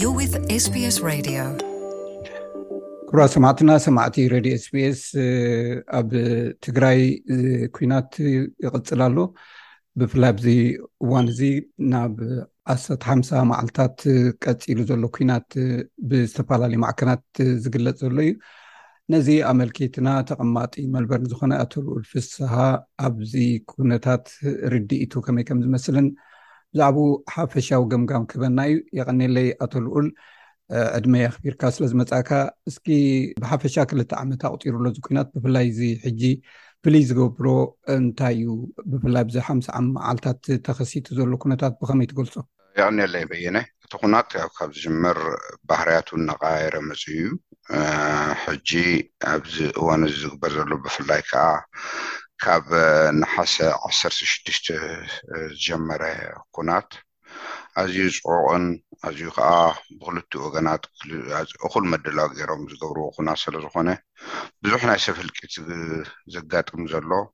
You're with SBS Radio. ክብራ ሰማዕትና ሰማዕቲ ረድዮ ስቤስ ኣብ ትግራይ ኩናት ይቕፅል ኣሎ ብፍላይ ኣብዚ እዋን እዚ ናብ ዓሰርተ ሓምሳ መዓልትታት ቀፂሉ ዘሎ ኩናት ብዝተፈላለዩ ማዕከናት ዝግለፅ ዘሎ እዩ ነዚ ኣመልኪትና ተቐማጢ መልበርን ዝኾነ ኣቶ ልኡል ፍስሃ ኣብዚ ኩነታት ርድኢቱ ከመይ ከም ዝመስልን ብዛዕባኡ ሓፈሻዊ ገምጋም ክህበና እዩ የቐኒለይ ኣቶ ልኡል ዕድመ ኣኽቢርካ ስለ ዝመፃእካ እስኪ ብሓፈሻ ክልተ ዓመት ኣቁፂሩ ሎ ዝኩናት ብፍላይ እዚ ሕጂ ፍልይ ዝገብሮ እንታይ እዩ ብፍላይ ብዚ ሓምሳ ዓም መዓልታት ተኸሲቱ ዘሎ ኩነታት ብከመይ ትገልፆ የቕንየለይ በየነ እቲ ኩናት ያው ካብ ዝጅመር ባህርያቱ እናቐያየረ መፂኡ እዩ። ሕጂ ኣብዚ እዋን እዚ ዝግበር ዘሎ ብፍላይ ከዓ ካብ ነሓሰ ዓሰርተ ሽዱሽተ ዝጀመረ ኩናት ኣዝዩ ፅዑቕን ኣዝዩ ከዓ ብክልቲኡ ወገናት እኹል ምድላው ገይሮም ዝገብርዎ ኩናት ስለዝኾነ ብዙሕ ናይ ሰብ ህልቂት ዘጋጥም ዘሎ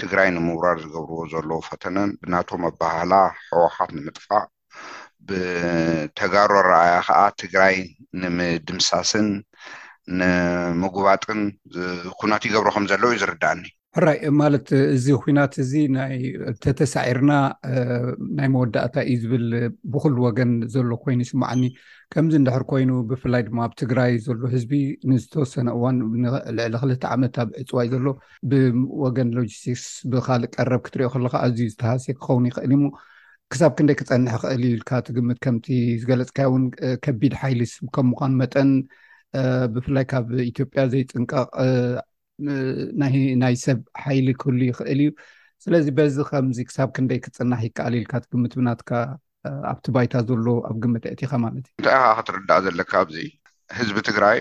ትግራይ ንምውራር ዝገብርዎ ዘለዉ ፈተነን ብናቶም ኣበሃህላ ህወሓት ንምጥፋእ ብተጋሩ ኣረኣእያ ከዓ ትግራይ ንምድምሳስን ንምጉባጥን ኩናት ይገብሩ ከም ዘለዉ እዩ ዝርዳእኒ ሕራይ ማለት እዚ ኩናት እዚ ናይ ተተሳዒርና ናይ መወዳእታ እዩ ዝብል ብኩሉ ወገን ዘሎ ኮይኑ ይስማዓኒ ከምዚ እንድሕር ኮይኑ ብፍላይ ድማ ኣብ ትግራይ ዘሎ ህዝቢ ንዝተወሰነ እዋን ልዕሊ ክልተ ዓመት ኣብ ዕፅዋይ ዘሎ ብወገን ሎጂስቲክስ ብካልእ ቀረብ ክትሪኦ ከለካ ኣዝዩ ዝተሃስየ ክኸውን ይኽእል እዩሞ ክሳብ ክንደይ ክፀንሕ ይኽእል እዩ ኢልካ ትግምት ከምቲ ዝገለፅካዮ እውን ከቢድ ሓይሊ ስብ ከም ምኳኑ መጠን ብፍላይ ካብ ኢትዮጵያ ዘይጥንቀቕ ናይ ሰብ ሓይሊ ክህሉ ይኽእል እዩ ስለዚ በዚ ከምዚ ክሳብ ክንደይ ክፅናሕ ይከኣል ኢልካ ትግምት ብናትካ ኣብቲ ባይታ ዘሎ ኣብ ግምት ኣእቲኻ ማለት እዩ እንታይ ኢኻ ክትርዳእ ዘለካ ኣብዚ ህዝቢ ትግራይ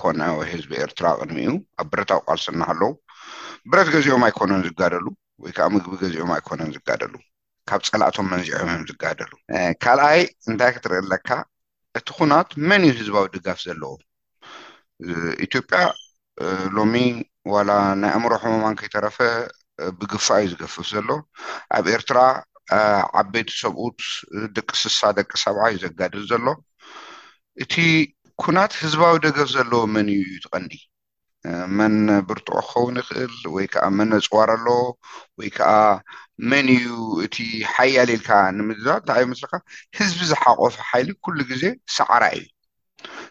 ኮነ ህዝቢ ኤርትራ ቅድሚኡ ኣብ ብረታዊ ቃልሲ እናሃለዉ ብረት ገዚኦም ኣይኮኑን ዝጋደሉ ወይ ከዓ ምግቢ ገዚኦም ኣይኮነን ዝጋደሉ ካብ ፀላእቶም መንዚዖም እዮም ዝጋደሉ። ካልኣይ እንታይ ክትርኢ ኣለካ እቲ ኩናት መን እዩ ህዝባዊ ድጋፍ ዘለዎ ኢትዮጵያ ሎሚ ዋላ ናይ ኣእምሮ ሕሙማን ከይተረፈ ብግፋ እዩ ዝገፍፍ ዘሎ ኣብ ኤርትራ ዓበይቲ ሰብኡት ደቂ ስሳ ደቂ ሰብዓ እዩ ዘጋድል ዘሎ እቲ ኩናት ህዝባዊ ደገፍ ዘለዎ መን እዩ እዩ እቲ ቀንዲ። መን ብርትዖ ክኸውን ይኽእል ወይ ከዓ መን ነፅዋር ኣሎ ወይ ከዓ መን እዩ እቲ ሓያል ኢልካ ንምድላው እንታይ እዩ መስለካ ህዝቢ ዝሓቆፈ ሓይሊ ኩሉ ግዜ ሰዓራይ እዩ።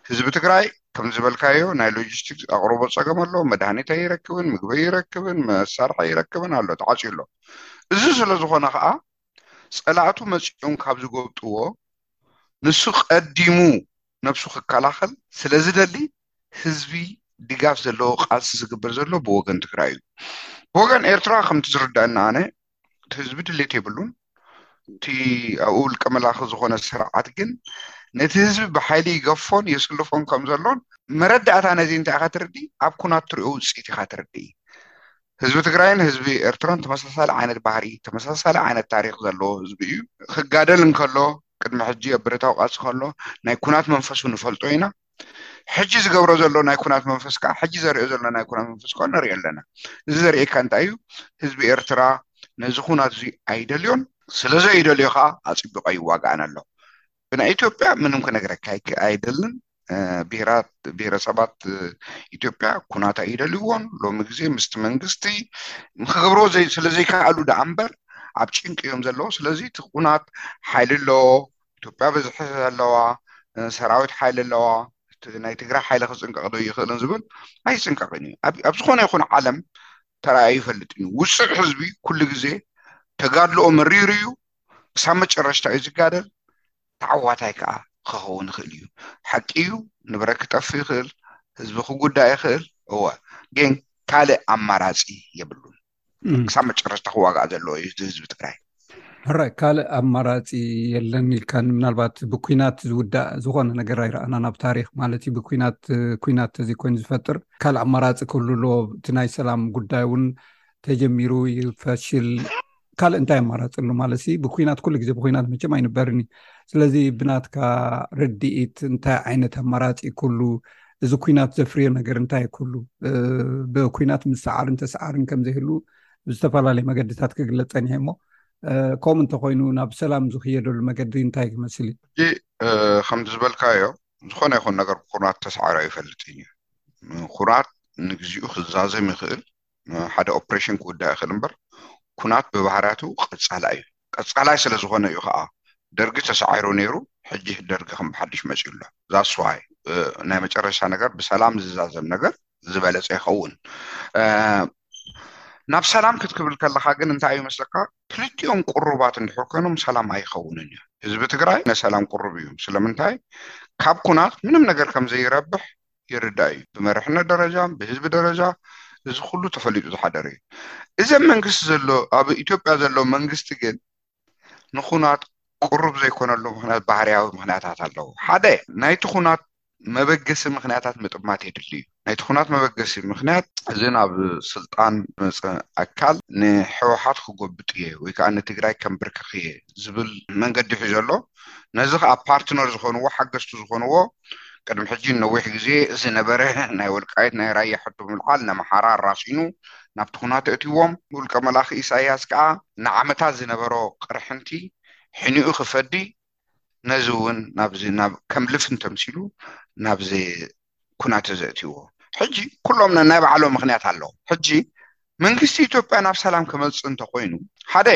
ህዝቢ ትግራይ ከም ዝበልካዮ ናይ ሎጂስቲክስ ኣቕርቦ ፀገም ኣሎ፣ መድሃኒት ኣይረክብን፣ ምግቢ ኣይረክብን፣ መሳርሒ ኣይረክብን ኣሎ ተዓፅዩ ኣሎ። እዚ ስለዝኾነ ከዓ ጸላእቱ መጺኦም ካብ ዝጎብጥዎ ንሱ ቀዲሙ ነብሱ ክከላኸል ስለዝደሊ ህዝቢ ድጋፍ ዘለዎ ቃልሲ ዝግበር ዘሎ ብወገን ትግራይ እዩ። ብወገን ኤርትራ ከምቲ ዝርዳእኒ ኣነ እቲ ህዝቢ ድሌት የብሉን። እቲ ኣብኡ ውልቀ መላኺ ዝኾነ ስርዓት ግን ነቲ ህዝቢ ብሓይሊ ይገፎን የስልፎን ከም ዘሎን መረዳእታ ነዚ እንታይ ኢኻ ትርዲ ኣብ ኩናት ትሪኦ ውጽኢት ኢኻ ትርዲ ህዝቢ ትግራይን ህዝቢ ኤርትራን ተመሳሳሊ ዓይነት ባህሪ፣ ተመሳሳሊ ዓይነት ታሪኽ ዘለዎ ህዝቢ እዩ። ክጋደል እንከሎ ቅድሚ ሕጂ ኣብ ብረታዊ ቃልሲ ከሎ ናይ ኩናት መንፈሱ ንፈልጦ ኢና። ሕጂ ዝገብሮ ዘሎ ናይ ኩናት መንፈስ ከዓ ሕጂ ዘሪኦ ዘሎ ናይ ኩናት መንፈስ ከዓ ንሪኦ ኣለና። እዚ ዘርእየካ እንታይ እዩ? ህዝቢ ኤርትራ ነዚ ኩናት እዚ ኣይደልዮን። ስለዘይደልዮ ከዓ ኣፅቢቆ ይዋጋእን ኣሎ። ብናይ ኢትዮጵያ ምንም ክነግረካ ኣይደልን ብሄራት ብሄረሰባት ኢትዮጵያ ኩናት ኣይደልይዎን ሎሚ ግዜ ምስቲ መንግስቲ ንክገብርዎ ስለዘይከኣሉ ደኣ እምበር ኣብ ጭንቂ እዮም ዘለዎ ስለዚ እቲ ኩናት ሓይሊ ኣለዎ ኢትዮጵያ ብዝሒ ኣለዋ ሰራዊት ሓይሊ ኣለዋ ናይ ትግራይ ሓይሊ ክፅንቀቕ ዶ ይኽእልን ዝብል ኣይፅንቀቕን እዩ ኣብ ዝኾነ ይኹን ዓለም ተረኣዩ ይፈልጥ እዩ ውፅዕ ህዝቢ ኩሉ ግዜ ተጋድልኦ መሪሩ እዩ ክሳብ መጨረሽታ እዩ ዝጋደል ተዓዋታይ ከዓ ክኸውን ይኽእል እዩ ሓቂ እዩ ንብረት ክጠፍእ ይኽእል ህዝቢ ክጉዳእ ይኽእል እወ ግን ካልእ ኣማራፂ የብሉን ክሳብ መጨረሽታ ክዋጋእ ዘለዎ እዩ እዚ ህዝቢ ትግራይ ሕራይ ካልእ ኣማራፂ የለን ኢልካ ምናልባት ብኩናት ዝውዳእ ዝኾነ ነገር ኣይረኣና ናብ ታሪክ ማለት እዩ ብናት ኩናት ተዘይኮይኑ ዝፈጥር ካልእ ኣማራፂ ክህሉ ኣለዎ እቲ ናይ ሰላም ጉዳይ እውን ተጀሚሩ ይፈሽል ካልእ እንታይ ኣማራፂ ኣሎ ማለት ብኩናት ኩሉ ግዜ ብኩናት መቸም ኣይንበርን እዩ ስለዚ ብናትካ ርድኢት እንታይ ዓይነት ኣማራፂ ኩሉ እዚ ኩናት ዘፍርዮ ነገር እንታይ ኩሉ ብኩናት ምሰዓርን ተሰዓርን ከምዘይህሉ ብዝተፈላለዩ መገድታት ክግለፀን እየ እሞ ከምኡ እንተኮይኑ ናብ ሰላም ዝክየደሉ መገዲ እንታይ ክመስል እዩ ከምዚ ዝበልካዮ ዝኾነ ይኹን ነገር ብኩናት ተሰዓር ኣይፈልጥን እዩ ኩናት ንግዚኡ ክዛዘም ይኽእል ሓደ ኦፕሬሽን ክውዳእ ይኽእል እምበር ኩናት ብባህርያቱ ቀጻላይ እዩ። ቀጻላይ ስለ ዝኾነ እዩ ኸኣ ደርጊ ተሳዒሩ ነይሩ ሕጂ ደርጊ ከም ብሓድሽ መጺኡ ኣሎ። That's why ናይ መጨረሻ ነገር ብሰላም ዝዛዘም ነገር ዝበለጸ ይኸውን። ናብ ሰላም ክትክብል ከለኻ ግን እንታይ እዩ መስለካ ክልቲኦም ቁሩባት እንድሕር ኮይኖም ሰላም ኣይኸውንን እዩ። ህዝቢ ትግራይ ንሰላም ቁሩብ እዩ። ስለምንታይ ካብ ኩናት ምንም ነገር ከም ዘይረብሕ ይርዳእ እዩ። ብመርሕነት ደረጃ ብህዝቢ ደረጃ እዚ ኩሉ ተፈሊጡ ዝሓደረ እዩ። እዚ ኣብ መንግስቲ ዘሎ ኣብ ኢትዮጵያ ዘሎ መንግስቲ ግን ንኩናት ቅሩብ ዘይኮነሉ ምክንያት ባህርያዊ ምክንያታት ኣለዎ። ሓደ ናይቲ ኩናት መበገሲ ምክንያታት ምጥማት የድሊ እዩ። ናይቲ ኩናት መበገሲ ምክንያት እዚ ናብ ስልጣን ዝመፀ ኣካል ንሕወሓት ክጎብጥ እየ ወይ ከዓ ንትግራይ ከምብርክኽ እየ ዝብል መንገዲ ሒዞ ኣሎ። ነዚ ከዓ ፓርትነር ዝኾንዎ ሓገዝቲ ዝኾንዎ ቅድሚ ሕጂ ንነዊሕ ግዜ ዝነበረ ናይ ወልቃይት ናይ ራያ ሕቶ ብምልዓል ነምሓራ ኣራሲኑ ናብቲ ኩናት ኣእትይዎም፣ ውልቀ መላኺ ኢሳይያስ ከኣ ንዓመታት ዝነበሮ ቅርሕንቲ ሒኒኡ ክፈዲ ነዚ እውን ናብዚ ናብ ከም ልፍንቲ ኣምሲሉ ናብዚ ኩናት እዚ ኣእትይዎ። ሕጂ ኩሎም ነናይ ባዕሎም ምኽንያት ኣለዎም። ሕጂ መንግስቲ ኢትዮጵያ ናብ ሰላም ክመጽእ እንተኾይኑ ሓደ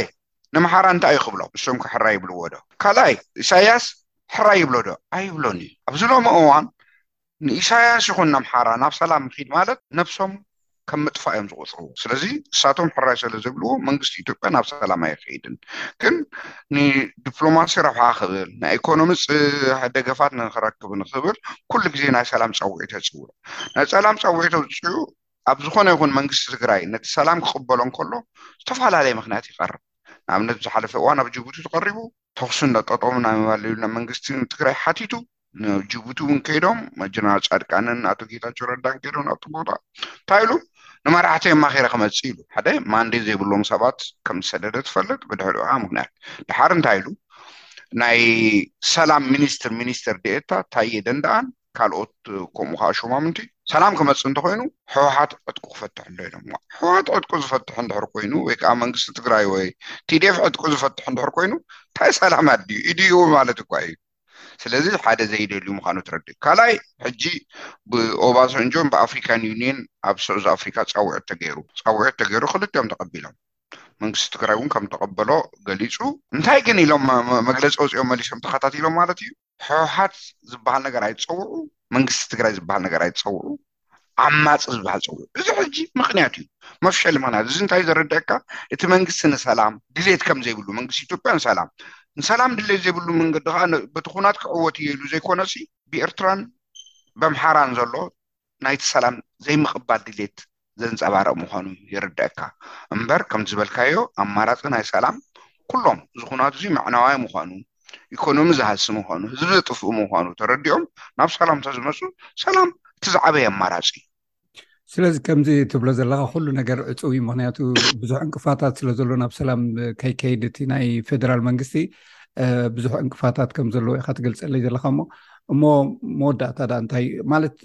ነምሓራ እንታይ እዩ ክብሎ ንሶም ከ ሕራይ ይብልዎ ዶ ካልኣይ ኢሳያስ ሕራይ ይብሎ ዶ ኣይብሎን እዩ ኣብዚ ሎሚ እዋን ንኢሳያስ ይኹን ነምሓራ ናብ ሰላም ምኺድ ማለት ነብሶም ከም ምጥፋእ እዮም ዝቆጽርዎ ስለዚ እሳቶም ሕራይ ስለ ዝብልዎ መንግስቲ ኢትዮጵያ ናብ ሰላም ኣይክይድን ግን ንዲፕሎማሲ ረብሓ ክብል ናይ ኢኮኖሚ ደገፋት ንክረክብ ንክብል ኩሉ ግዜ ናይ ሰላም ጸውዒት የጽውዕ ናይ ሰላም ጸውዒት ኣውጽኡ ኣብ ዝኾነ ይኹን መንግስቲ ትግራይ ነቲ ሰላም ክቕበሎ እንከሎ ዝተፈላለየ ምኽንያት ይቐርብ። ንኣብነት ብዝሓለፈ እዋን ኣብ ጅቡቲ ተቐሪቡ ተኹሲ እንዳጠጠሙ ናይ ምባል ኢሉ ናብ መንግስቲ ትግራይ ሓቲቱ ናብ ጅቡቲ እውን ከይዶም ጀነራል ጻድቃንን ኣቶ ጌታቸው ረዳን ከይዶም ናብቲ ቦታ እንታይ ኢሉ ንመራሕቲ የማኺረ ክመጽእ ኢሉ ሓደ ማንዴት ዘይብሎም ሰባት ከም ዝሰደደ ትፈልጥ ብድሕሪኡ ከዓ ምክንያት ድሓር እንታይ ኢሉ ናይ ሰላም ሚኒስትር ሚኒስትር ዴኤታ ታየ ደንደኣን ካልኦት ከምኡ ከኣ ሹማምንቲ ሰላም ክመጽእ እንተኾይኑ ሕወሓት ዕጥቁ ክፈትሕ ኣሎ ኢሎምዎ። ሕወሓት ዕጥቁ ዝፈትሕ እንድሕር ኮይኑ ወይ ከኣ መንግስቲ ትግራይ ወይ ቲዴፍ ዕጥቁ ዝፈትሕ እንድሕር ኮይኑ እንታይ ሰላም ኣድልዩ ኢዱ ይህቡ ማለት እኳ እዩ። ስለዚ ሓደ ዘይደልዩ ምዃኑ ትረድእ። ካልኣይ ሕጂ ብኦባሳንጆን ብኣፍሪካን ዩኒየን ኣብ ሰዑዝ ኣፍሪካ ጻውዒት ተገይሩ ጻውዒት ተገይሩ ክልቲኦም ተቐቢሎም መንግስቲ ትግራይ እውን ከም ተቐበሎ ገሊጹ። እንታይ ግን ኢሎም መግለጺ ኣውጺኦም መሊሶም ተኸታቲሎም ማለት እዩ? ሕውሓት ዝበሃል ነገር ኣይትፀውዑ መንግስቲ ትግራይ ዝበሃል ነገር ኣይትፀውዑ ዓማፂ ዝበሃል ፀውዑ እዚ ሕጂ ምክንያት እዩ መፍሸሊ ምክንያት እዚ እንታይ ዘረድአካ እቲ መንግስቲ ንሰላም ድሌት ከም ዘይብሉ መንግስቲ ኢትዮጵያ ንሰላም ንሰላም ድሌት ዘይብሉ መንገዲ ከዓ በቲ ኩናት ክዕወት እየ ኢሉ ዘይኮነሲ ብኤርትራን በምሓራን ዘሎ ናይቲ ሰላም ዘይምቕባል ድሌት ዘንጸባርቕ ምዃኑ ይርደኣካ። እምበር ከምቲ ዝበልካዮ ኣማራጺ ናይ ሰላም ኩሎም እዚ ኩናት'ዚ መዕነዋይ ምዃኑ፣ ኢኮኖሚ ዝሃሲ ምዃኑ፣ ህዝቢ ዘጥፍእ ምዃኑ ተረዲኦም ናብ ሰላም እንተዝመጹ ሰላም እቲ ዝዓበየ ኣማራጺ እዩ። ስለዚ ከምዚ ትብሎ ዘለኻ ኩሉ ነገር ዕጹው እዩ። ምክንያቱ ብዙሕ ዕንቅፋታት ስለ ዘሎ ናብ ሰላም ከይከይድ እቲ ናይ ፌደራል መንግስቲ ብዙሕ ዕንቅፋታት ከም ዘለዎ ኢካ ትገልፀለይ ዘለካ እሞ እሞ መወዳእታ ዳ እንታይ ማለት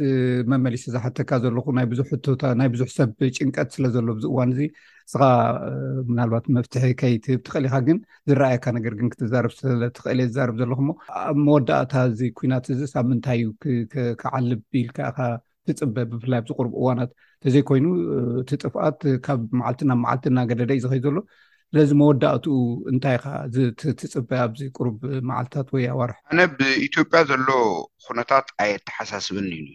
መመሊሲ ዝሓተካ ዘለኩ ናይ ብዙሕ ሕቶታ ናይ ብዙሕ ሰብ ጭንቀት ስለ ዘሎ ብዚ እዋን እዚ እስኻ ምናልባት መፍትሒ ከይትህብ ትኽእል ኢካ ግን ዝረኣየካ ነገር ግን ክትዛረብ ስለትኽእል እየ ዝዛረብ ዘለኩ እሞ ኣብ መወዳእታ እዚ ኩናት እዚ ሳብ ምንታይ እዩ ክዓልብ ኢልካ ኢካ ትፅበ ብፍላይ ኣብዚ ቁርብ እዋናት ተዘይኮይኑ እቲ ጥፍኣት ካብ መዓልቲ ናብ መዓልቲ እናገደደ እዩ ዝኸይ ዘሎ ስለዚ መወዳእትኡ እንታይ ኢኻ ትፅበ ኣብዚ ቁርብ መዓልትታት ወይ ኣዋርሕ ኣነ ብኢትዮጵያ ዘሎ ኩነታት ኣየተሓሳስብን እዩ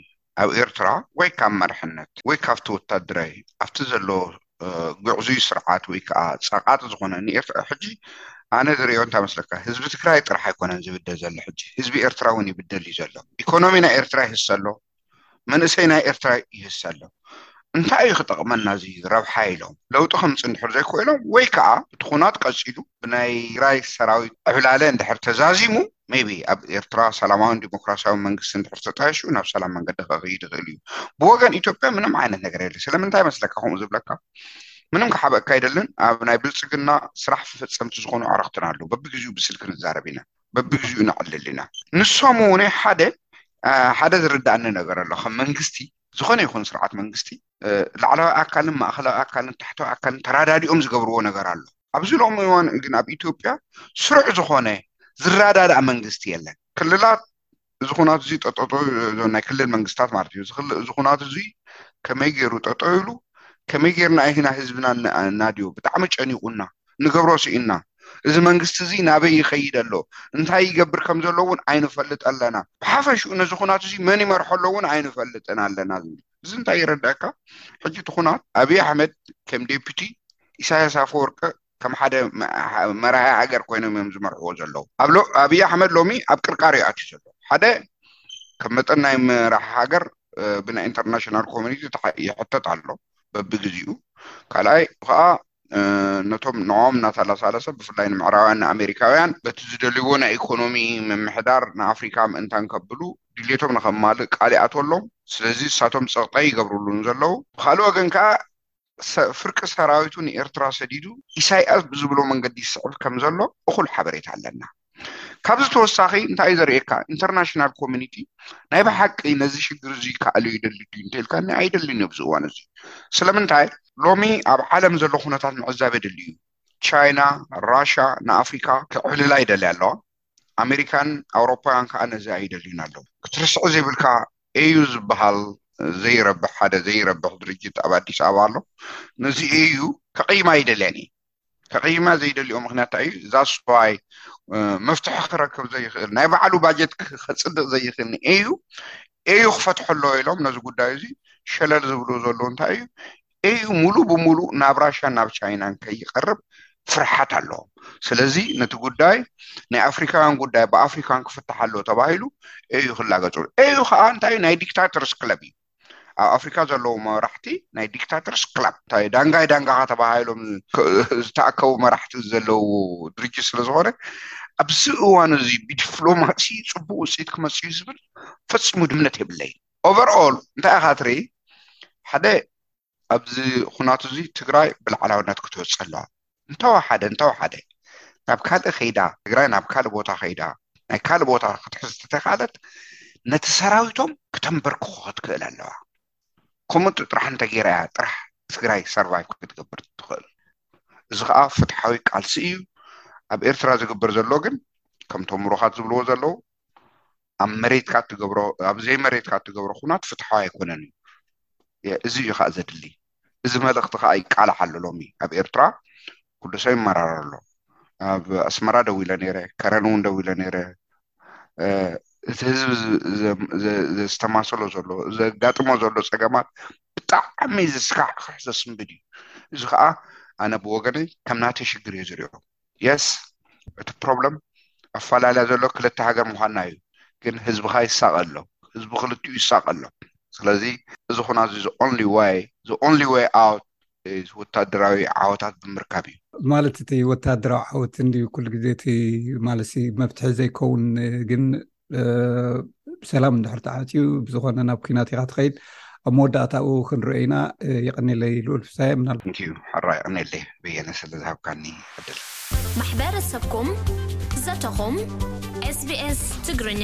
ኣብ ኤርትራ ወይ ካብ መርሕነት ወይ ካብቲ ወታደራይ ኣብቲ ዘሎ ግዕዙይ ስርዓት ወይ ከዓ ፀቓጢ ዝኾነ ንኤርትራ ሕጂ ኣነ ዝሪኦ እንታይ መስለካ ህዝቢ ትግራይ ጥራሕ ኣይኮነን ዝብደል ዘሎ ሕጂ ህዝቢ ኤርትራ እውን ይብደል እዩ ዘሎ ኢኮኖሚ ናይ ኤርትራ ይህሰ ኣሎ መንእሰይ ናይ ኤርትራ ይህሰ ኣሎ እንታይ እዩ ክጠቕመና እዚ ረብሓ ኢሎም ለውጢ ከምፅ እንድሕር ዘይኮይኖም ወይ ከዓ እቲ ኩናት ቀፂሉ ብናይ ትግራይ ሰራዊት ዕብላለ እንድሕር ተዛዚሙ ሜቢ ኣብ ኤርትራ ሰላማዊን ዲሞክራሲያዊ መንግስቲ እንድሕር ተጣይሹ ናብ ሰላም መንገዲ ከኽይድ ይኽእል እዩ ብወገን ኢትዮጵያ ምንም ዓይነት ነገር የለ ስለምንታይ መስለካ ከምኡ ዝብለካ ምንም ክሓበእካ ኣይደልን ኣብ ናይ ብልፅግና ስራሕ ፈፀምቲ ዝኾኑ ኣዕረኽትና ኣለዉ በብግዜኡ ብስልኪ ንዛረብ ኢና በብግዚኡ ንዕልል ኢና ንሶም እውን ሓደ ሓደ ዝርዳእኒ ነገር ኣሎ ከም መንግስቲ ዝኾነ ይኹን ስርዓት መንግስቲ ላዕላዊ ኣካልን ማእኸላዊ ኣካልን ታሕታዊ ኣካልን ተራዳዲኦም ዝገብርዎ ነገር ኣሎ ኣብዚ ሎሚ እዋን ግን ኣብ ኢትዮጵያ ስሩዕ ዝኾነ ዝረዳዳእ መንግስቲ የለን ክልላት እዚ ኩናት እዚ ጠጠጠው ናይ ክልል መንግስታት ማለት እዩ እዚ ኩናት እዚ ከመይ ገይሩ ጠጠው ኢሉ ከመይ ገይርና ኢህና ህዝብና እናድዮ ብጣዕሚ ጨኒቑና ንገብሮ ስኢንና እዚ መንግስቲ እዚ ናበይ ይኸይድ ኣሎ እንታይ ይገብር ከም ዘሎ እውን ኣይንፈልጥ ኣለና ብሓፈሽኡ ነዚ ኩናት እዚ መን ይመርሖ ኣሎ እውን ኣይንፈልጥን ኣለና ዝብል እዚ እንታይ ይረዳእካ ሕጂ እቲ ኩናት ኣብዪ ኣሕመድ ከም ዴፒቲ ኢሳያስ ኣፈወርቂ ከም ሓደ መራሒ ሃገር ኮይኖም እዮም ዝመርሕዎ ዘለዉ። ኣብይ ኣሕመድ ሎሚ ኣብ ቅርቃር እዩ ኣትዩ ዘሎ። ሓደ ከም መጠን ናይ መራሒ ሃገር ብናይ ኢንተርናሽናል ኮሚኒቲ ይሕተት ኣሎ በብግዜኡ። ካልኣይ ከዓ ነቶም ንኦም እናተላሳለሰ ብፍላይ ንምዕራባውያን ንኣሜሪካውያን በቲ ዝደልይዎ ናይ ኢኮኖሚ ምምሕዳር ንኣፍሪካ ምእንታን ከብሉ ድሌቶም ንከማልእ ቃል ይኣትወሎም። ስለዚ ንሳቶም ፀቕጠ ይገብርሉ ዘለዉ። ብካልእ ወገን ከዓ ፍርቂ ሰራዊቱ ንኤርትራ ሰዲዱ ኢሳይያስ ብዝብሎ መንገዲ ይስዕብ ከምዘሎ እኹል ሓበሬታ ኣለና። ካብዚ ተወሳኺ እንታይ እዩ ዘርእየካ ኢንተርናሽናል ኮሚኒቲ ናይ ብሓቂ ነዚ ሽግር እዚ ክኣልዮ ይደሊ ድዩ እንተልካኒ ኣይደልን እዩ ኣብዚ እዋን እዚ ስለምንታይ ሎሚ ኣብ ዓለም ዘሎ ኩነታት ምዕዛብ የድሊ እዩ ቻይና ራሻ ንኣፍሪካ ክዕብልላ ይደልያ ኣለዋ ኣመሪካን ኣውሮፓውያን ከዓ ነዚ ኣይደልዩን ኣለው። ክትርስዑ ዘይብልካ ኤዩ ዝበሃል ዘይረብሕ ሓደ ዘይረብሕ ድርጅት ኣብ ኣዲስ ኣበባ ኣሎ። ነዚ ኤዩ ከቕይማ ኣይደልያን እየ። ከቕይማ ዘይደልኦ ምክንያት እንታይ እዩ? ዛስዋይ መፍትሒ ክረክብ ዘይኽእል ናይ ባዕሉ ባጀት ከፅድቕ ዘይኽእል ንኤዩ ኤዩ ክፈትሐ ኣለዎ ኢሎም ነዚ ጉዳይ እዚ ሸለል ዝብሉ ዘለዉ እንታይ እዩ? እዩ ሙሉእ ብሙሉእ ናብ ራሻን ናብ ቻይናን ከይቀርብ ፍርሓት ኣለዎም ስለዚ ነቲ ጉዳይ ናይ ኣፍሪካውያን ጉዳይ ብኣፍሪካን ክፍታሕ ኣለዎ ተባሂሉ እዩ ክላገፅሉ እዩ ከዓ እንታይ ናይ ዲክታተርስ ክለብ እዩ ኣብ ኣፍሪካ ዘለዉ መራሕቲ ናይ ዲክታተርስ ክለብ እንታይ ዳንጋይ ዳንጋኻ ተባሂሎም ዝተኣከቡ መራሕቲ ዘለዉ ድርጅት ስለ ዝኾነ ኣብዚ እዋን እዚ ብዲፕሎማሲ ፅቡቅ ውፅኢት ክመፅእ እዩ ዝብል ፈፂሙ ድምነት የብለይን ኦቨር ኦል እንታይ ኢኻ ትርኢ ሓደ ኣብዚ ኩናት እዚ ትግራይ ብላዕላውነት ክትወፅእ ኣለዋ እንተወሓደ እንተወሓደ ናብ ካልእ ከይዳ ትግራይ ናብ ካልእ ቦታ ከይዳ ናይ ካልእ ቦታ ክትሕዝ ተተካለት ነቲ ሰራዊቶም ክተንበርክኾ ክትክእል ኣለዋ ከምኡ ጥራሕ እንተገይራ እያ ጥራሕ ትግራይ ሰርቫይቭ ክትገብር ትኽእል እዚ ከዓ ፍትሓዊ ቃልሲ እዩ ኣብ ኤርትራ ዝግበር ዘሎ ግን ከምቶም ምሩኻት ዝብልዎ ዘለዉ ኣብ መሬትካ እትገብሮ ኣብ ዘይመሬትካ እትገብሮ ኩናት ፍትሓዊ ኣይኮነን እዩ እዚ እዩ ከዓ ዘድሊ እዚ መልእኽቲ ከዓ ይቃላሕ ኣሎ ሎሚ ኣብ ኤርትራ ኩሉ ሰብ ይመራረር ኣሎ ኣብ ኣስመራ ደው ኢለ ነይረ ከረን እውን ደው ኢለ ነይረ እቲ ህዝቢ ዘስተማሰሎ ዘሎ ዘጋጥሞ ዘሎ ፀገማት ብጣዕሚ ዘስካሕክሕ ዘስንብድ እዩ እዚ ከዓ ኣነ ብወገነይ ከም ናተይ ሽግር እየ ዝሪኦ የስ እቲ ፕሮብለም ኣፈላለያ ዘሎ ክልተ ሃገር ምዃንና እዩ ግን ህዝብኻ ይሳቀ ኣሎ ህዝቢ ክልቲኡ ይሳቀ ኣሎ ስለዚ እዚ ኹና እዚ ኦንሊ ዋይ እዚ ኦንሊ ዋይ ኣውት ወታደራዊ ዓወታት ብምርካብ እዩ ማለት እቲ ወታደራዊ ዓወት እንድዩ ኩሉ ግዜ እቲ ማለት መፍትሒ ዘይከውን ግን ሰላም እንድሕር ተዓፅዩ ብዝኮነ ናብ ኩናት ኢካ ትኸይድ ኣብ መወዳእታኡ ክንሪኦ ኢና የቀኒለይ ልኡል ፍሳየ ምናል እንቲዩ ሕራ ይቕኔለይ በየነ ስለ ዝሃብካኒ ዕድል። ማሕበረሰብኩም ዘተኹም SBS ትግርኛ